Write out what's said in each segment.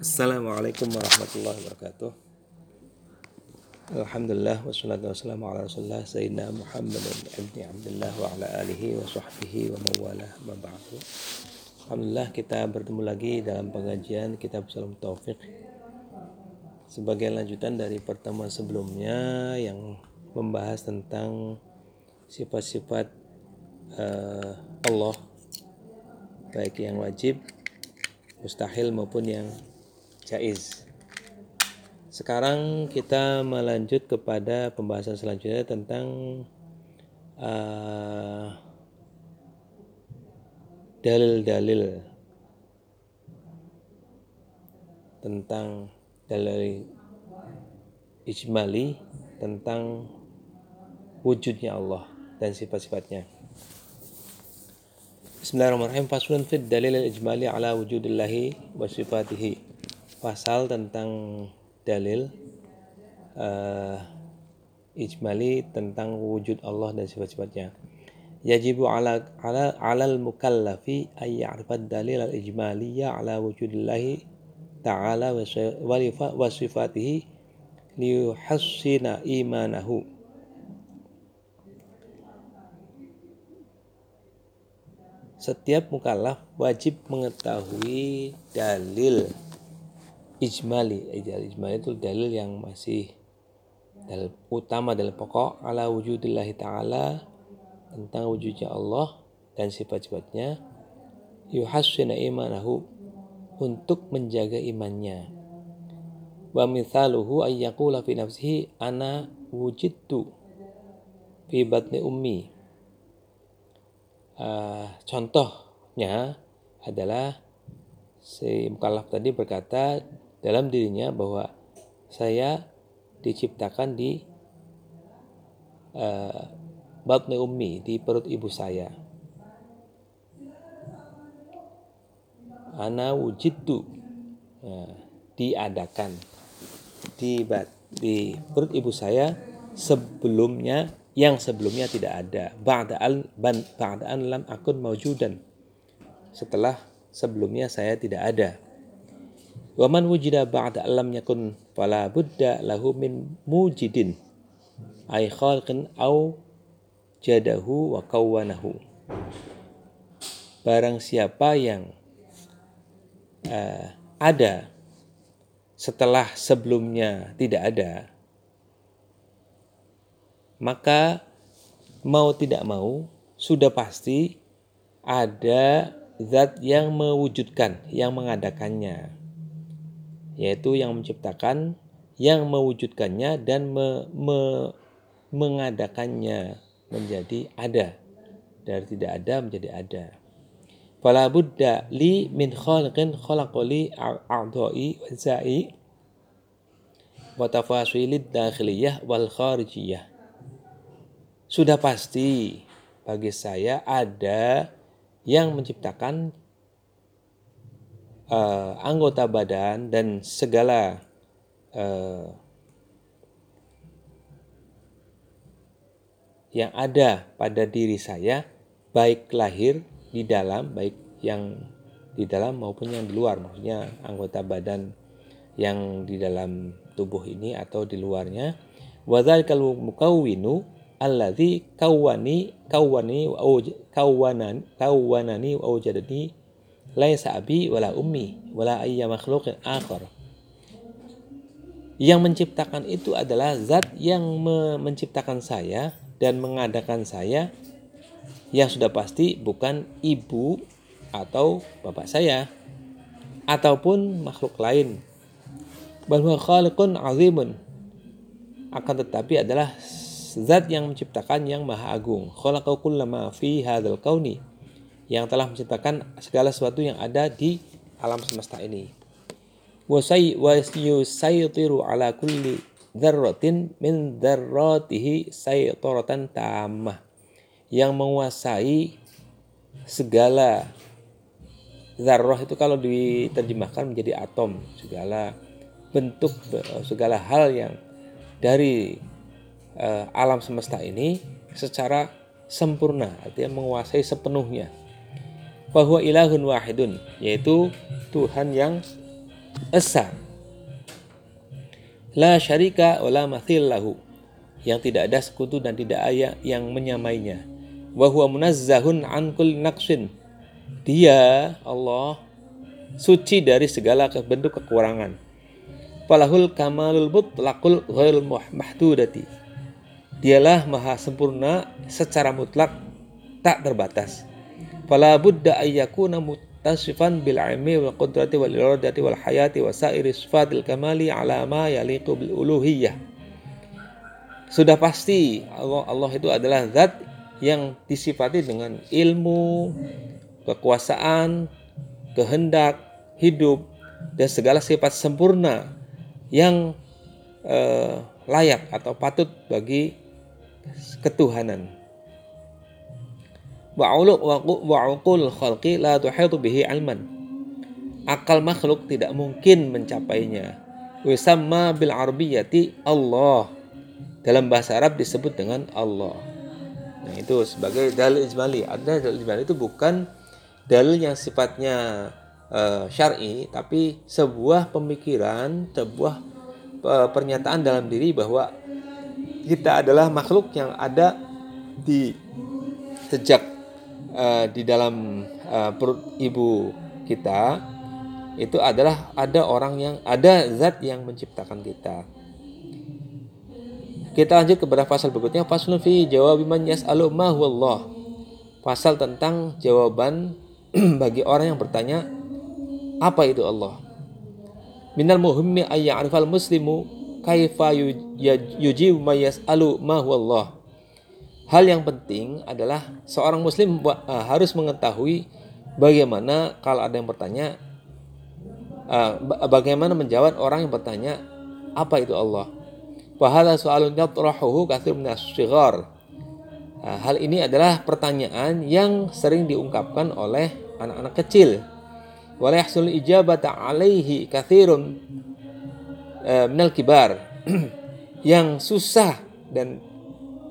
Assalamualaikum warahmatullahi wabarakatuh. Alhamdulillah wassalatu wassalamu ala rasulullah sayyidina Muhammad ibni Abdullah wa ala alihi wa sahbihi wa mawalah ma ba'du. Alhamdulillah kita bertemu lagi dalam pengajian kitab Salam Taufik sebagai lanjutan dari pertemuan sebelumnya yang membahas tentang sifat-sifat uh, Allah baik yang wajib mustahil maupun yang jaiz. Sekarang kita melanjut kepada pembahasan selanjutnya tentang uh, dalil-dalil tentang dalil ijmali tentang wujudnya Allah dan sifat-sifatnya. Bismillahirrahmanirrahim. Faslun fid dalil al-ijmali ala wujudillahi wa sifatihi. Pasal tentang dalil uh, ijmali tentang wujud Allah dan sifat-sifatnya. Yajibu ala ala alal mukallafi ay ya'rifa dalil al-ijmaliyya ala wujudillahi ta'ala wa sifatihi liyuhassina imanahu setiap mukallaf wajib mengetahui dalil ijmali. Dalil ijmali itu dalil yang masih dalil utama dalil pokok. Ala wujudillahi ta'ala tentang wujudnya Allah dan sifat-sifatnya. Yuhassina imanahu untuk menjaga imannya. Wa mithaluhu ayyakula fi nafsihi ana wujidtu fi batni ummi. Uh, contohnya adalah si mukallaf tadi berkata dalam dirinya bahwa saya diciptakan di uh, batni ummi di perut ibu saya. Ana wujidtu uh, diadakan di di perut ibu saya sebelumnya yang sebelumnya tidak ada. Ba'da al ba'da an lam akun maujudan setelah sebelumnya saya tidak ada wa man wujida ba'da lam yakun fala budda lahu min mujidin ay khalqin au jadahu wa kawwanahu. Barang siapa yang uh, ada setelah sebelumnya tidak ada maka mau tidak mau sudah pasti ada zat yang mewujudkan, yang mengadakannya, yaitu yang menciptakan, yang mewujudkannya dan me, me, mengadakannya menjadi ada dari tidak ada menjadi ada. Fala buddha li min khalqin khalaqali a'dha'i wa za'i wa tafasilid dakhiliyah wal kharijiyah sudah pasti bagi saya ada yang menciptakan uh, anggota badan dan segala uh, yang ada pada diri saya baik lahir di dalam baik yang di dalam maupun yang di luar. Maksudnya anggota badan yang di dalam tubuh ini atau di luarnya. Kalau mukawwinu kawwani wa kawwanan kawwanani wa awjadani laisa abi wala ummi wala ayya makhluqin akhar. Yang menciptakan itu adalah zat yang me menciptakan saya dan mengadakan saya. Yang sudah pasti bukan ibu atau bapak saya ataupun makhluk lain. Bahwa khaliqun azimun. Akan tetapi adalah zat yang menciptakan yang maha agung. Khalaqa kullama fi hadzal kauni yang telah menciptakan segala sesuatu yang ada di alam semesta ini wa yusaytiru ala kulli dzarratin min dzarratihi saytaratan tamah yang menguasai segala zarrah itu kalau diterjemahkan menjadi atom segala bentuk segala hal yang dari uh, alam semesta ini secara sempurna, artinya menguasai sepenuhnya. Bahwa ilahun wahidun, yaitu Tuhan yang esa. La syarika wala mathil lahu yang tidak ada sekutu dan tidak ada yang menyamainya. Wa huwa munazzahun an kulli naqsin dia Allah suci dari segala bentuk kekurangan. Falahul kamalul mutlaqul ghairul mahdudati dialah maha sempurna secara mutlak tak terbatas fala budda ayyakuna tasifan bil ilmi wal qudrati wal iradati wal hayati wa sairi sifatil kamali ala ma yaliqu bil uluhiyah. Sudah pasti Allah, Allah itu adalah zat yang disifati dengan ilmu, kekuasaan, kehendak, hidup dan segala sifat sempurna yang eh, layak atau patut bagi ketuhanan wa khalqi la tuhitu bihi ilman. Akal makhluk tidak mungkin mencapainya. Wisamma bil arabiyati Allah. Dalam bahasa Arab disebut dengan Allah. Nah, itu sebagai dalil ijmali. Ada dalil ijmali itu bukan dalil yang sifatnya uh, syar'i, tapi sebuah pemikiran, sebuah uh, pernyataan dalam diri bahwa kita adalah makhluk yang ada di sejak uh, di dalam uh, perut ibu kita itu adalah ada orang yang ada zat yang menciptakan kita. Kita lanjut kepada pasal berikutnya pasal fi jawab man yas'alu ma. Pasal tentang jawaban bagi orang yang bertanya apa itu Allah. Minal muhimmi ay ya'rifal muslimu kaifa yujibu ma yas'alu ma Allah hal yang penting adalah seorang muslim uh, harus mengetahui bagaimana kalau ada yang bertanya uh, bagaimana menjawab orang yang bertanya apa itu Allah. Uh, Hal ini adalah pertanyaan yang sering diungkapkan oleh anak-anak kecil. Wala ijabata alaihi kathirun kibar yang susah dan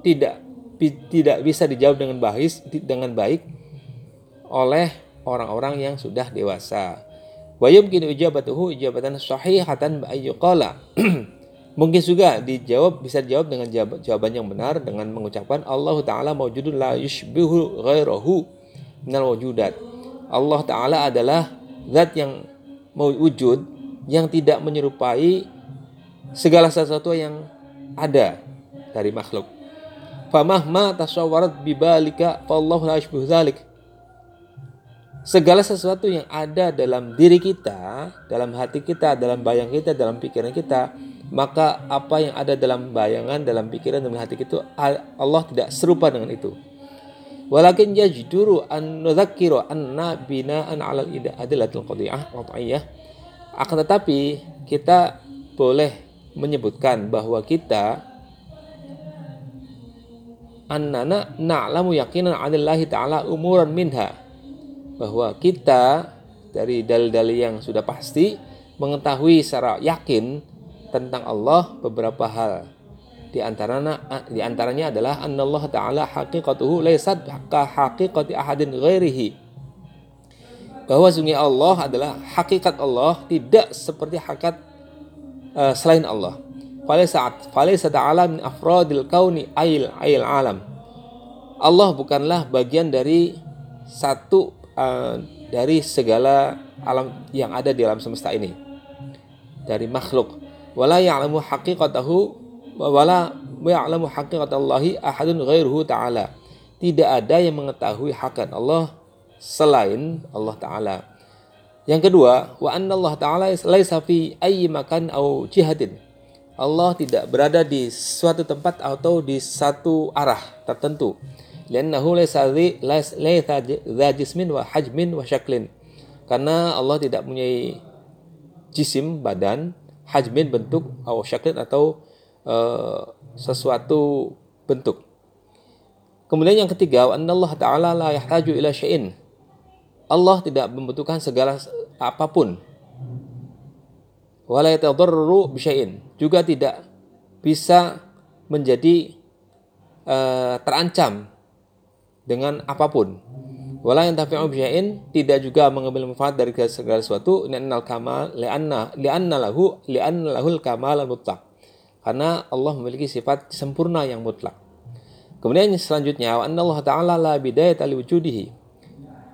tidak tidak bisa dijawab dengan baik dengan baik oleh orang-orang yang sudah dewasa. Ijabatuhu ijabatan sahihatan ayyuqala. Mungkin juga dijawab bisa dijawab dengan jawaban yang benar dengan mengucapkan Allah taala mawjudun la yushbihu ghairahu minal wujudat. Allah taala adalah zat yang wujud yang tidak menyerupai segala sesuatu yang ada dari makhluk famahma tasawwarat bibalika fallahu la yashbihu dzalik segala sesuatu yang ada dalam diri kita, dalam hati kita, dalam bayang kita, dalam pikiran kita, maka apa yang ada dalam bayangan, dalam pikiran, dalam hati kita, Allah tidak serupa dengan itu. Walakin yajduru an nudzakiru anna bina'an 'ala al-adillatil qadiyah qat'iyah. Akan tetapi kita boleh menyebutkan bahwa kita annana na'lamu yakinan 'anillahi ta'ala umuran minha. Bahwa kita dari dalil-dalil yang sudah pasti mengetahui secara yakin tentang Allah beberapa hal. Di antaranya di antaranya adalah annallahu taala haqiqatuhu laysat ka haqiqati ahadin ghairihi. Bahwa sungguh Allah adalah hakikat Allah tidak seperti hakikat uh, selain Allah Falaisat falaisa ta'ala min afradil kauni ail ail alam. Allah bukanlah bagian dari satu uh, dari segala alam yang ada di alam semesta ini. Dari makhluk. Wala ya'lamu haqiqatahu wala ya'lamu haqiqatallahi ahadun ghairuhu ta'ala. Tidak ada yang mengetahui hakikat Allah selain Allah Ta'ala. Yang kedua, wa anna Allah Ta'ala laisa fi ayyi makan au jihadin Allah tidak berada di suatu tempat atau di satu arah tertentu. Wa hajmin wa syaklin. Karena Allah tidak punya jisim badan, hajmin bentuk atau syaklin atau uh, sesuatu bentuk. Kemudian yang ketiga, Allah Ta'ala la yahtaju. Allah tidak membutuhkan segala apa pun wala yatadarru bisyai'in juga tidak bisa menjadi uh, terancam dengan apa pun Wala yang tafi'u bi'in tidak juga mengambil manfaat dari segala sesuatu li'annal kamal li'anna li'anna lahu li'anna lahul kamal mutlak. Karena Allah memiliki sifat sempurna yang mutlak. Kemudian selanjutnya Allah taala la bidayata liwujudihi.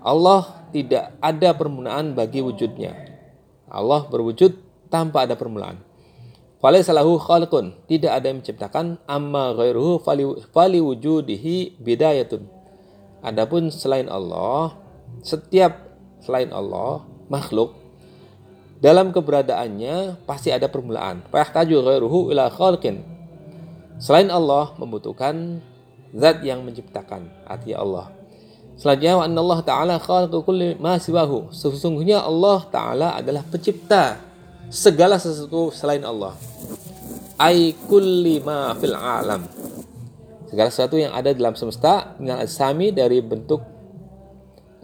Allah tidak ada permulaan bagi wujudnya. Allah berwujud tanpa ada permulaan. Falaisalahu khaliqun, tidak ada yang menciptakan amma ghairuhu fali wujudihi bidayatun. Adapun selain Allah, setiap selain Allah, makhluk dalam keberadaannya pasti ada permulaan. Fayahtaju ghairuhu ila khaliqin. Selain Allah membutuhkan zat yang menciptakan, artinya Allah. Selanjutnya wa Allah taala khaliqu kulli ma siwahu. Sesungguhnya Allah taala adalah pencipta segala sesuatu selain Allah. Ai kulli ma fil alam. Segala sesuatu yang ada dalam semesta minal asami dari bentuk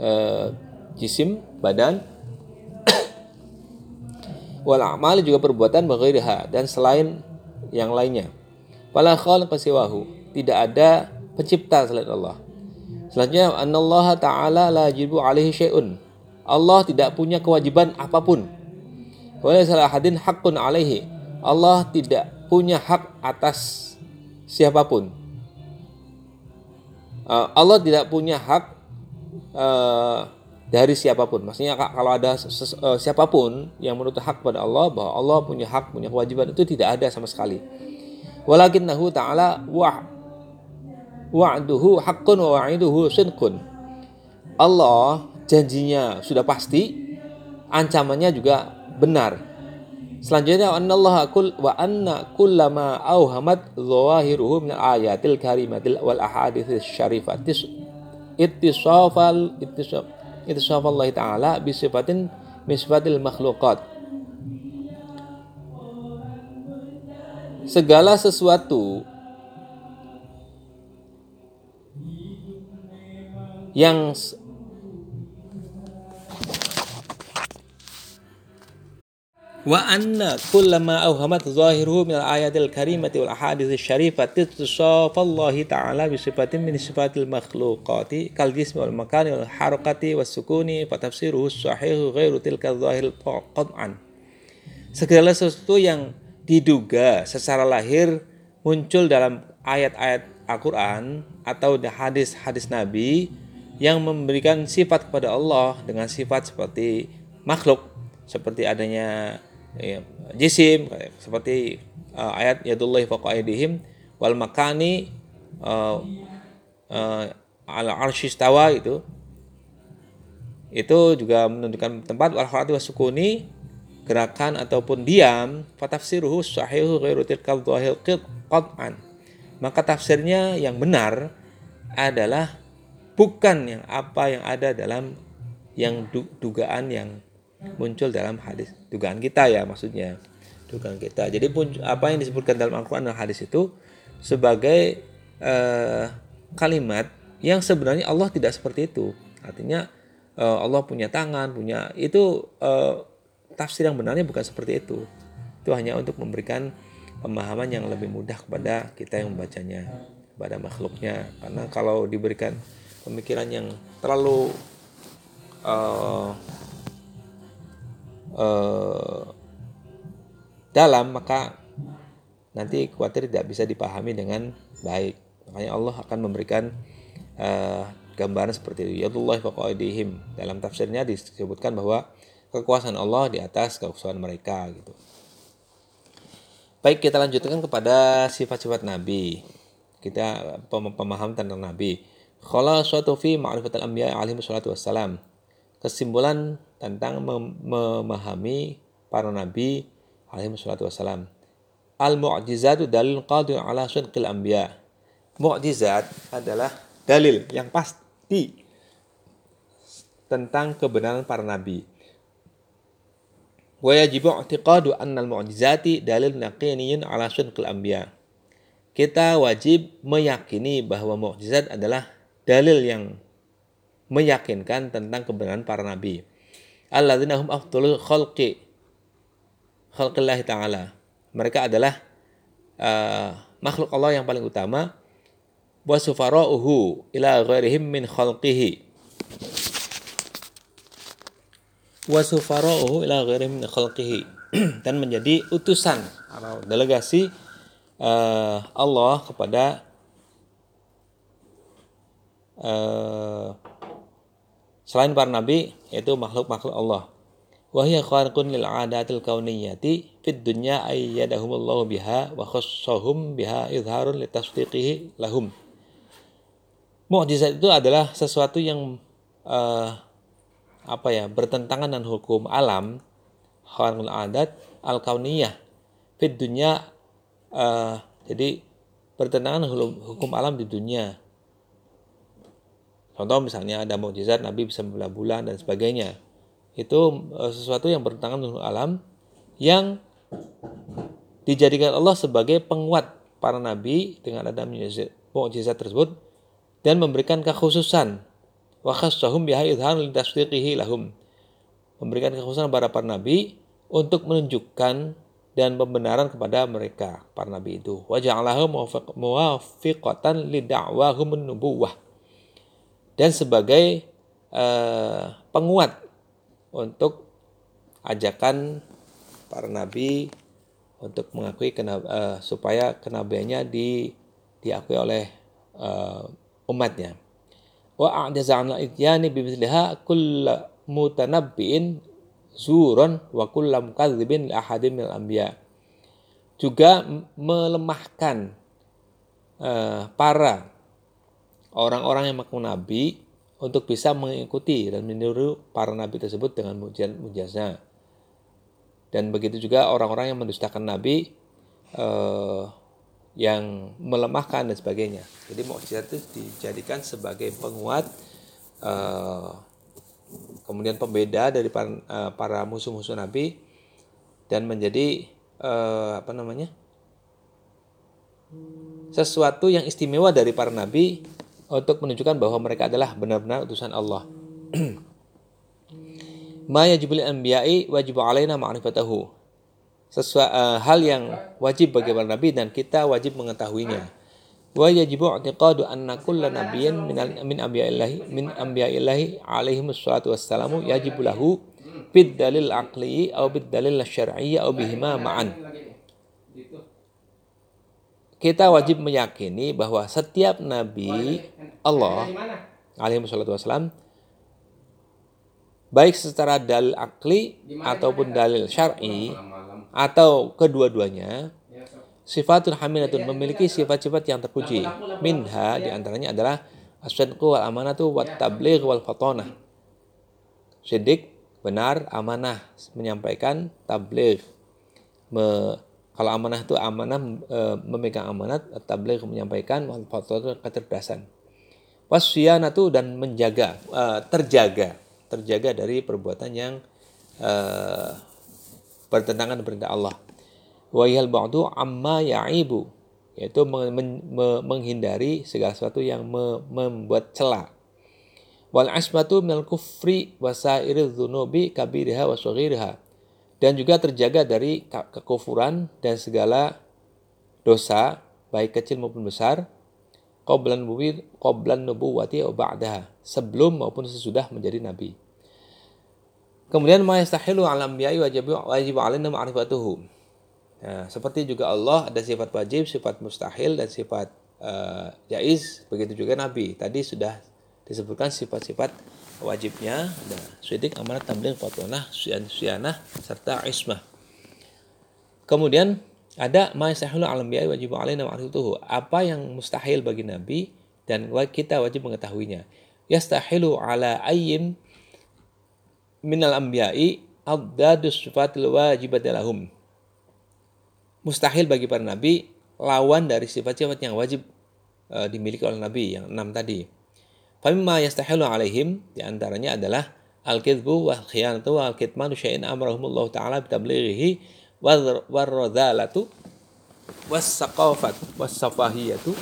uh, jisim, badan wal amal juga perbuatan baghairiha dan selain yang lainnya. Fala khaliqa siwahu. Tidak ada pencipta selain Allah. Selanjutnya, Allah Ta'ala la jibu alaihi syai'un. Allah tidak punya kewajiban apa pun Wala salah hadin hakun alaihi. Allah tidak punya hak atas siapa pun. Uh, Allah tidak punya hak uh, dari siapa pun. Maksudnya kalau ada uh, siapa pun yang menurut hak pada Allah bahwa Allah punya hak, punya kewajiban itu tidak ada sama sekali. Walakinnahu ta'ala wa wa'duhu haqqun wa wa'iduhu sinqun. Allah janjinya sudah pasti, ancamannya juga benar. Selanjutnya Allah kul wa anna kullama auhamat zawahiruhu min ayatil karimatil wal ahadits syarifatis ittisafal ittisaf ittisaf Allah taala bi sifatin min sifatil makhluqat. Segala sesuatu yang wa anna kullama awhamat zahiruhu min al-ayatil karimati wal ahadits syarifati tusafallahi ta'ala bi sifatin min sifatil makhluqati kal jismi wal makani wal harakati was sukuni fa tafsiruhu sahihu ghairu tilka zahir qat'an segala sesuatu yang diduga secara lahir muncul dalam ayat-ayat Al-Quran atau hadis-hadis Nabi yang memberikan sifat kepada Allah dengan sifat seperti makhluk seperti adanya ya, jisim seperti uh, ayat yadullahi fawqa aydihim wal makani uh, uh, ala arsyistawa itu itu juga menunjukkan tempat wal harati wasukuni gerakan ataupun diam fatafsiruhu sahihu ghairu tilkal dhahil qat'an. Maka tafsirnya yang benar adalah bukan yang apa yang ada dalam yang dugaan yang muncul dalam hadis dugaan kita ya maksudnya. Dugaan kita. Jadi pun apa yang disebutkan dalam Al-Quran dan hadis itu sebagai uh, kalimat yang sebenarnya Allah tidak seperti itu. Artinya uh, Allah punya tangan punya itu uh, tafsir yang benarnya bukan seperti itu. Itu hanya untuk memberikan pemahaman yang lebih mudah kepada kita yang membacanya kepada makhluknya. Karena kalau diberikan pemikiran yang terlalu uh, eh, dalam maka nanti khawatir tidak bisa dipahami dengan baik. Makanya Allah akan memberikan eh, gambaran seperti itu. Yadullah faqaidihim. Dalam tafsirnya disebutkan bahwa kekuasaan Allah di atas kekuasaan mereka gitu. Baik, kita lanjutkan kepada sifat-sifat Nabi. Kita pemahaman tentang Nabi. Khala suatu fi ma'rifatul anbiya alaihi wassalam. Kesimpulan tentang memahami para nabi alaihi salatu wassalam. Al mu'jizatu dalil qadir ala sunqil anbiya. Mu'jizat adalah dalil yang pasti tentang kebenaran para nabi. Wa yajibu i'tiqadu anna al-mu'jizati dalil naqiniyin ala sunqil anbiya. Kita wajib meyakini bahwa mukjizat adalah dalil yang meyakinkan tentang kebenaran para nabi alladzina hum afdalul khalqi khalqillahi ta'ala. Mereka adalah uh, makhluk Allah yang paling utama. Wa sufara'uhu ila ghairihim min khalqihi. Wasufara'uhu ila ghairi min khalqihi. Dan menjadi utusan atau delegasi uh, Allah kepada uh, selain para nabi yaitu makhluk-makhluk Allah. Wahya kharqun lil adatil kauniyati fid dunya ayyadahumullahu biha wa khassahum biha idharun litasdiqihi lahum. Mukjizat itu adalah sesuatu yang uh, apa ya bertentangan dengan hukum alam khawarul adat al kauniyah fit dunia uh, jadi bertentangan hukum alam di dunia contoh misalnya ada mukjizat nabi bisa membelah bulan dan sebagainya. Itu uh, sesuatu yang bertentangan dengan alam yang dijadikan Allah sebagai penguat para nabi dengan ada mukjizat tersebut dan memberikan kekhususan. Wa khassahum biha idhan lahum. Memberikan kekhususan kepada para nabi untuk menunjukkan dan pembenaran kepada mereka para nabi itu. Wa ja'alahu muwafiqatan li da'wahum nubuwah dan sebagai uh, penguat untuk ajakan para nabi untuk mengakui kenab, uh, supaya kenabiannya di diakui oleh uh, umatnya. Wa a'jaza'na ityani bimithliha kull mutanabbi'in zuron wa kullam kadzibin li ahadin minal anbiya. Juga melemahkan uh, para orang-orang yang mengaku nabi untuk bisa mengikuti dan meniru para nabi tersebut dengan mujizat-mujizatnya. Dan begitu juga orang-orang yang mendustakan nabi uh, yang melemahkan dan sebagainya. Jadi mukjizat itu dijadikan sebagai penguat uh, kemudian pembeda dari para, uh, para musuh-musuh Nabi dan menjadi uh, apa namanya? sesuatu yang istimewa dari para nabi untuk menunjukkan bahwa mereka adalah benar-benar utusan Allah. Ma yajibul anbiya'i wajib alaina ma'rifatahu sesuatu uh, hal yang wajib bagi para nabi dan kita wajib mengetahuinya. Wa yajibu i'tiqadu anna kulla nabiyyin min min anbiya'illahi min anbiya'illahi alaihi wassalatu wassalamu yajibu lahu bid dalil aqli atau bid dalil syar'i atau bihima ma'an. Kita wajib meyakini bahwa setiap nabi Allah alaihi wassalam baik secara dalil akli ataupun dalil syar'i atau kedua-duanya sifatul hamilatun memiliki sifat-sifat yang terpuji. minha di antaranya adalah asyadqu wal amanatu wat tabligh wal fatonah. Sidik benar amanah menyampaikan tabligh Me, kalau amanah itu amanah e, memegang amanat tabligh menyampaikan wal kecerdasan wasyanatu dan menjaga e, terjaga terjaga dari perbuatan yang e, bertentangan perintah Allah. Wa yal ba'du amma ya'ibu yaitu menghindari segala sesuatu yang membuat celah. Wal asmatu minal kufri wa sairil dzunubi kabiriha wa saghiriha. Dan juga terjaga dari kekufuran dan segala dosa baik kecil maupun besar qablan nubuwati qablan nubuwati wa ba'daha sebelum maupun sesudah menjadi nabi. Kemudian ma yastahilu ala anbiya'i wajib wajib alaina ma'rifatuhu. Nah, seperti juga Allah ada sifat wajib, sifat mustahil dan sifat uh, begitu juga nabi. Tadi sudah disebutkan sifat-sifat wajibnya ada sidik, amanat, tabligh, fatwanah, syianah serta ismah. Kemudian ada ma yastahilu ala anbiya'i wajib alaina ma'rifatuhu. Apa yang mustahil bagi nabi dan kita wajib mengetahuinya. Yastahilu ala ayyin minal anbiya'i abdadus sifatil wajibat lahum. Mustahil bagi para nabi lawan dari sifat-sifat yang wajib uh, dimiliki oleh nabi yang enam tadi. Famimma yastahilu alaihim di antaranya adalah al-kidbu wa khiyanatu wa al-kitmanu syai'in amrahumullah ta'ala bitablighihi warradhalatu was-saqafat was-safahiyatu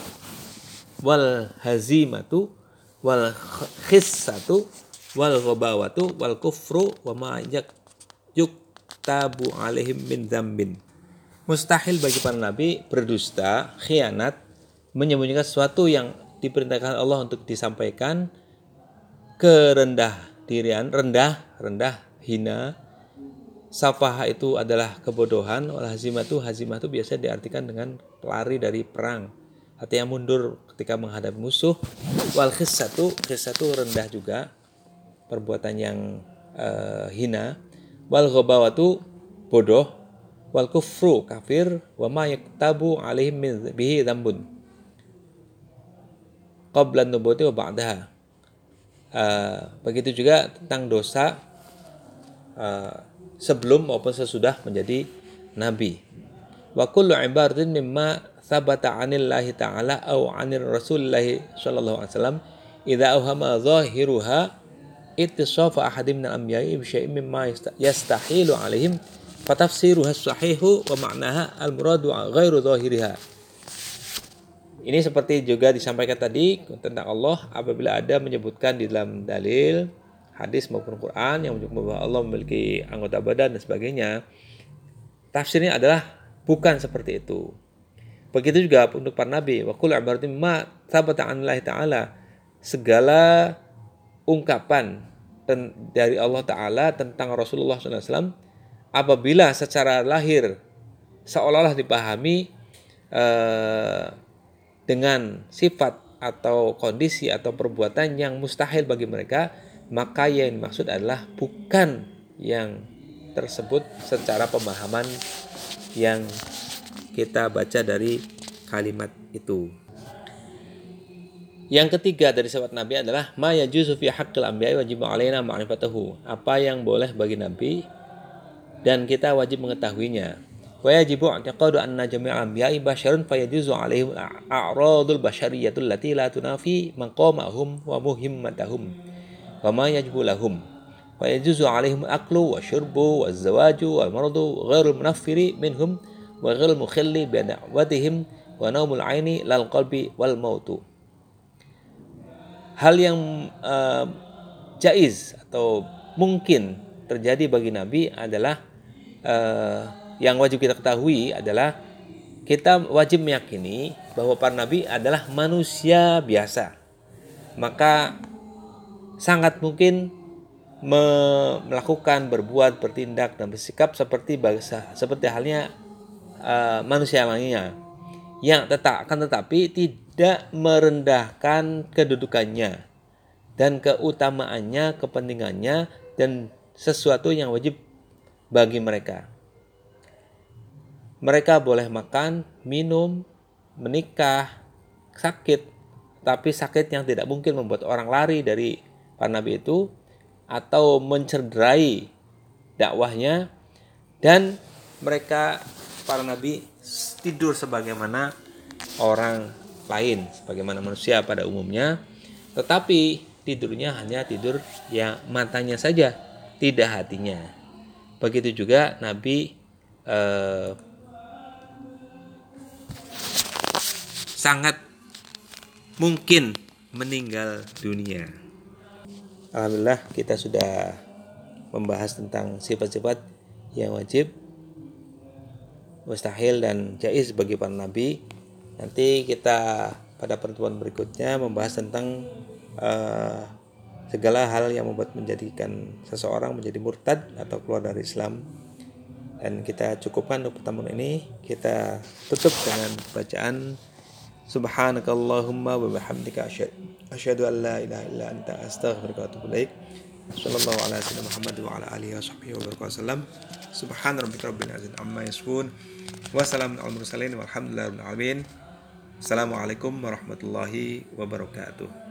wal hazimatu wal khissatu wal ghabawatu wal kufru wa ma yuktabu alaihim min dzambin. Mustahil bagi para nabi berdusta, khianat, menyembunyikan sesuatu yang diperintahkan Allah untuk disampaikan kerendah dirian, rendah, rendah, hina. Safaha itu adalah kebodohan, wal hazimah itu hazimah itu biasa diartikan dengan lari dari perang. Artinya mundur ketika menghadapi musuh. Wal khissatu, khissatu rendah juga, perbuatan yang uh, hina. Wal ghabawatu bodoh. Wal kufru kafir wa ma yaktabu alaihim bihi dzambun. Qabla nubuwati wa ba'daha Uh, begitu juga tentang dosa uh, sebelum maupun sesudah menjadi nabi. Wa kullu ibaratin mimma thabata 'anillahi ta'ala aw 'anir rasulillahi sallallahu alaihi wasallam idza awhama zahiruha ittisafa ahadim min al-anbiya'i bi syai'in mimma yastahilu 'alaihim fatafsiruha sahihu wa ma'naha al-muradu ghairu zahiriha ini seperti juga disampaikan tadi tentang Allah apabila ada menyebutkan di dalam dalil hadis maupun Quran yang menyebut bahwa Allah memiliki anggota badan dan sebagainya. Tafsirnya adalah bukan seperti itu. Begitu juga untuk para nabi. Wa kullu ibaratin ma thabata ta'ala. Segala ungkapan dari Allah Ta'ala tentang Rasulullah SAW apabila secara lahir seolah-olah dipahami eh, dengan sifat atau kondisi atau perbuatan yang mustahil bagi mereka, maka yang dimaksud adalah bukan yang tersebut secara pemahaman yang kita baca dari kalimat itu. Yang ketiga dari sifat Nabi adalah ma yajuzu fi haqqil anbiya'i wajib alaina ma'rifatahu. Apa yang boleh bagi Nabi dan kita wajib mengetahuinya. ويجب اعتقاد أن جميع الأنبياء بشر فيجوز عليهم أعراض البشرية التي لا تنافي مقامهم ومهمتهم وما يجب لهم ويجوز عليهم الأكل والشرب والزواج والمرض غير المنفر منهم وغير المخل بدعوتهم ونوم العين للقلب والموت hal yang uh, jaiz atau mungkin terjadi bagi Nabi adalah uh, yang wajib kita ketahui adalah kita wajib meyakini bahwa para nabi adalah manusia biasa. Maka sangat mungkin melakukan, berbuat, bertindak dan bersikap seperti bangsa, seperti halnya uh, manusia lainnya. Yang tetap akan tetapi tidak merendahkan kedudukannya dan keutamaannya, kepentingannya dan sesuatu yang wajib bagi mereka. Mereka boleh makan, minum, menikah, sakit, tapi sakit yang tidak mungkin membuat orang lari dari para nabi itu atau mencederai dakwahnya. Dan mereka para nabi tidur sebagaimana orang lain sebagaimana manusia pada umumnya. Tetapi tidurnya hanya tidur yang matanya saja tidak hatinya. Begitu juga nabi eh, sangat mungkin meninggal dunia. Alhamdulillah kita sudah membahas tentang sifat-sifat yang wajib, mustahil dan jais bagi para nabi. Nanti kita pada pertemuan berikutnya membahas tentang uh, segala hal yang membuat menjadikan seseorang menjadi murtad atau keluar dari Islam. Dan kita cukupkan untuk pertemuan ini. Kita tutup dengan bacaan Subhanakallahumma wa bihamdika asyhadu an la ilaha illa anta astaghfiruka wa atubu ilaik. Sallallahu ala sayyidina Muhammad wa ala alihi wa sahbihi wa barakatuh wasallam. Subhana rabbika rabbil izzati amma yasifun. Wa salamun alal mursalin walhamdulillahi rabbil alamin. Assalamualaikum warahmatullahi wabarakatuh.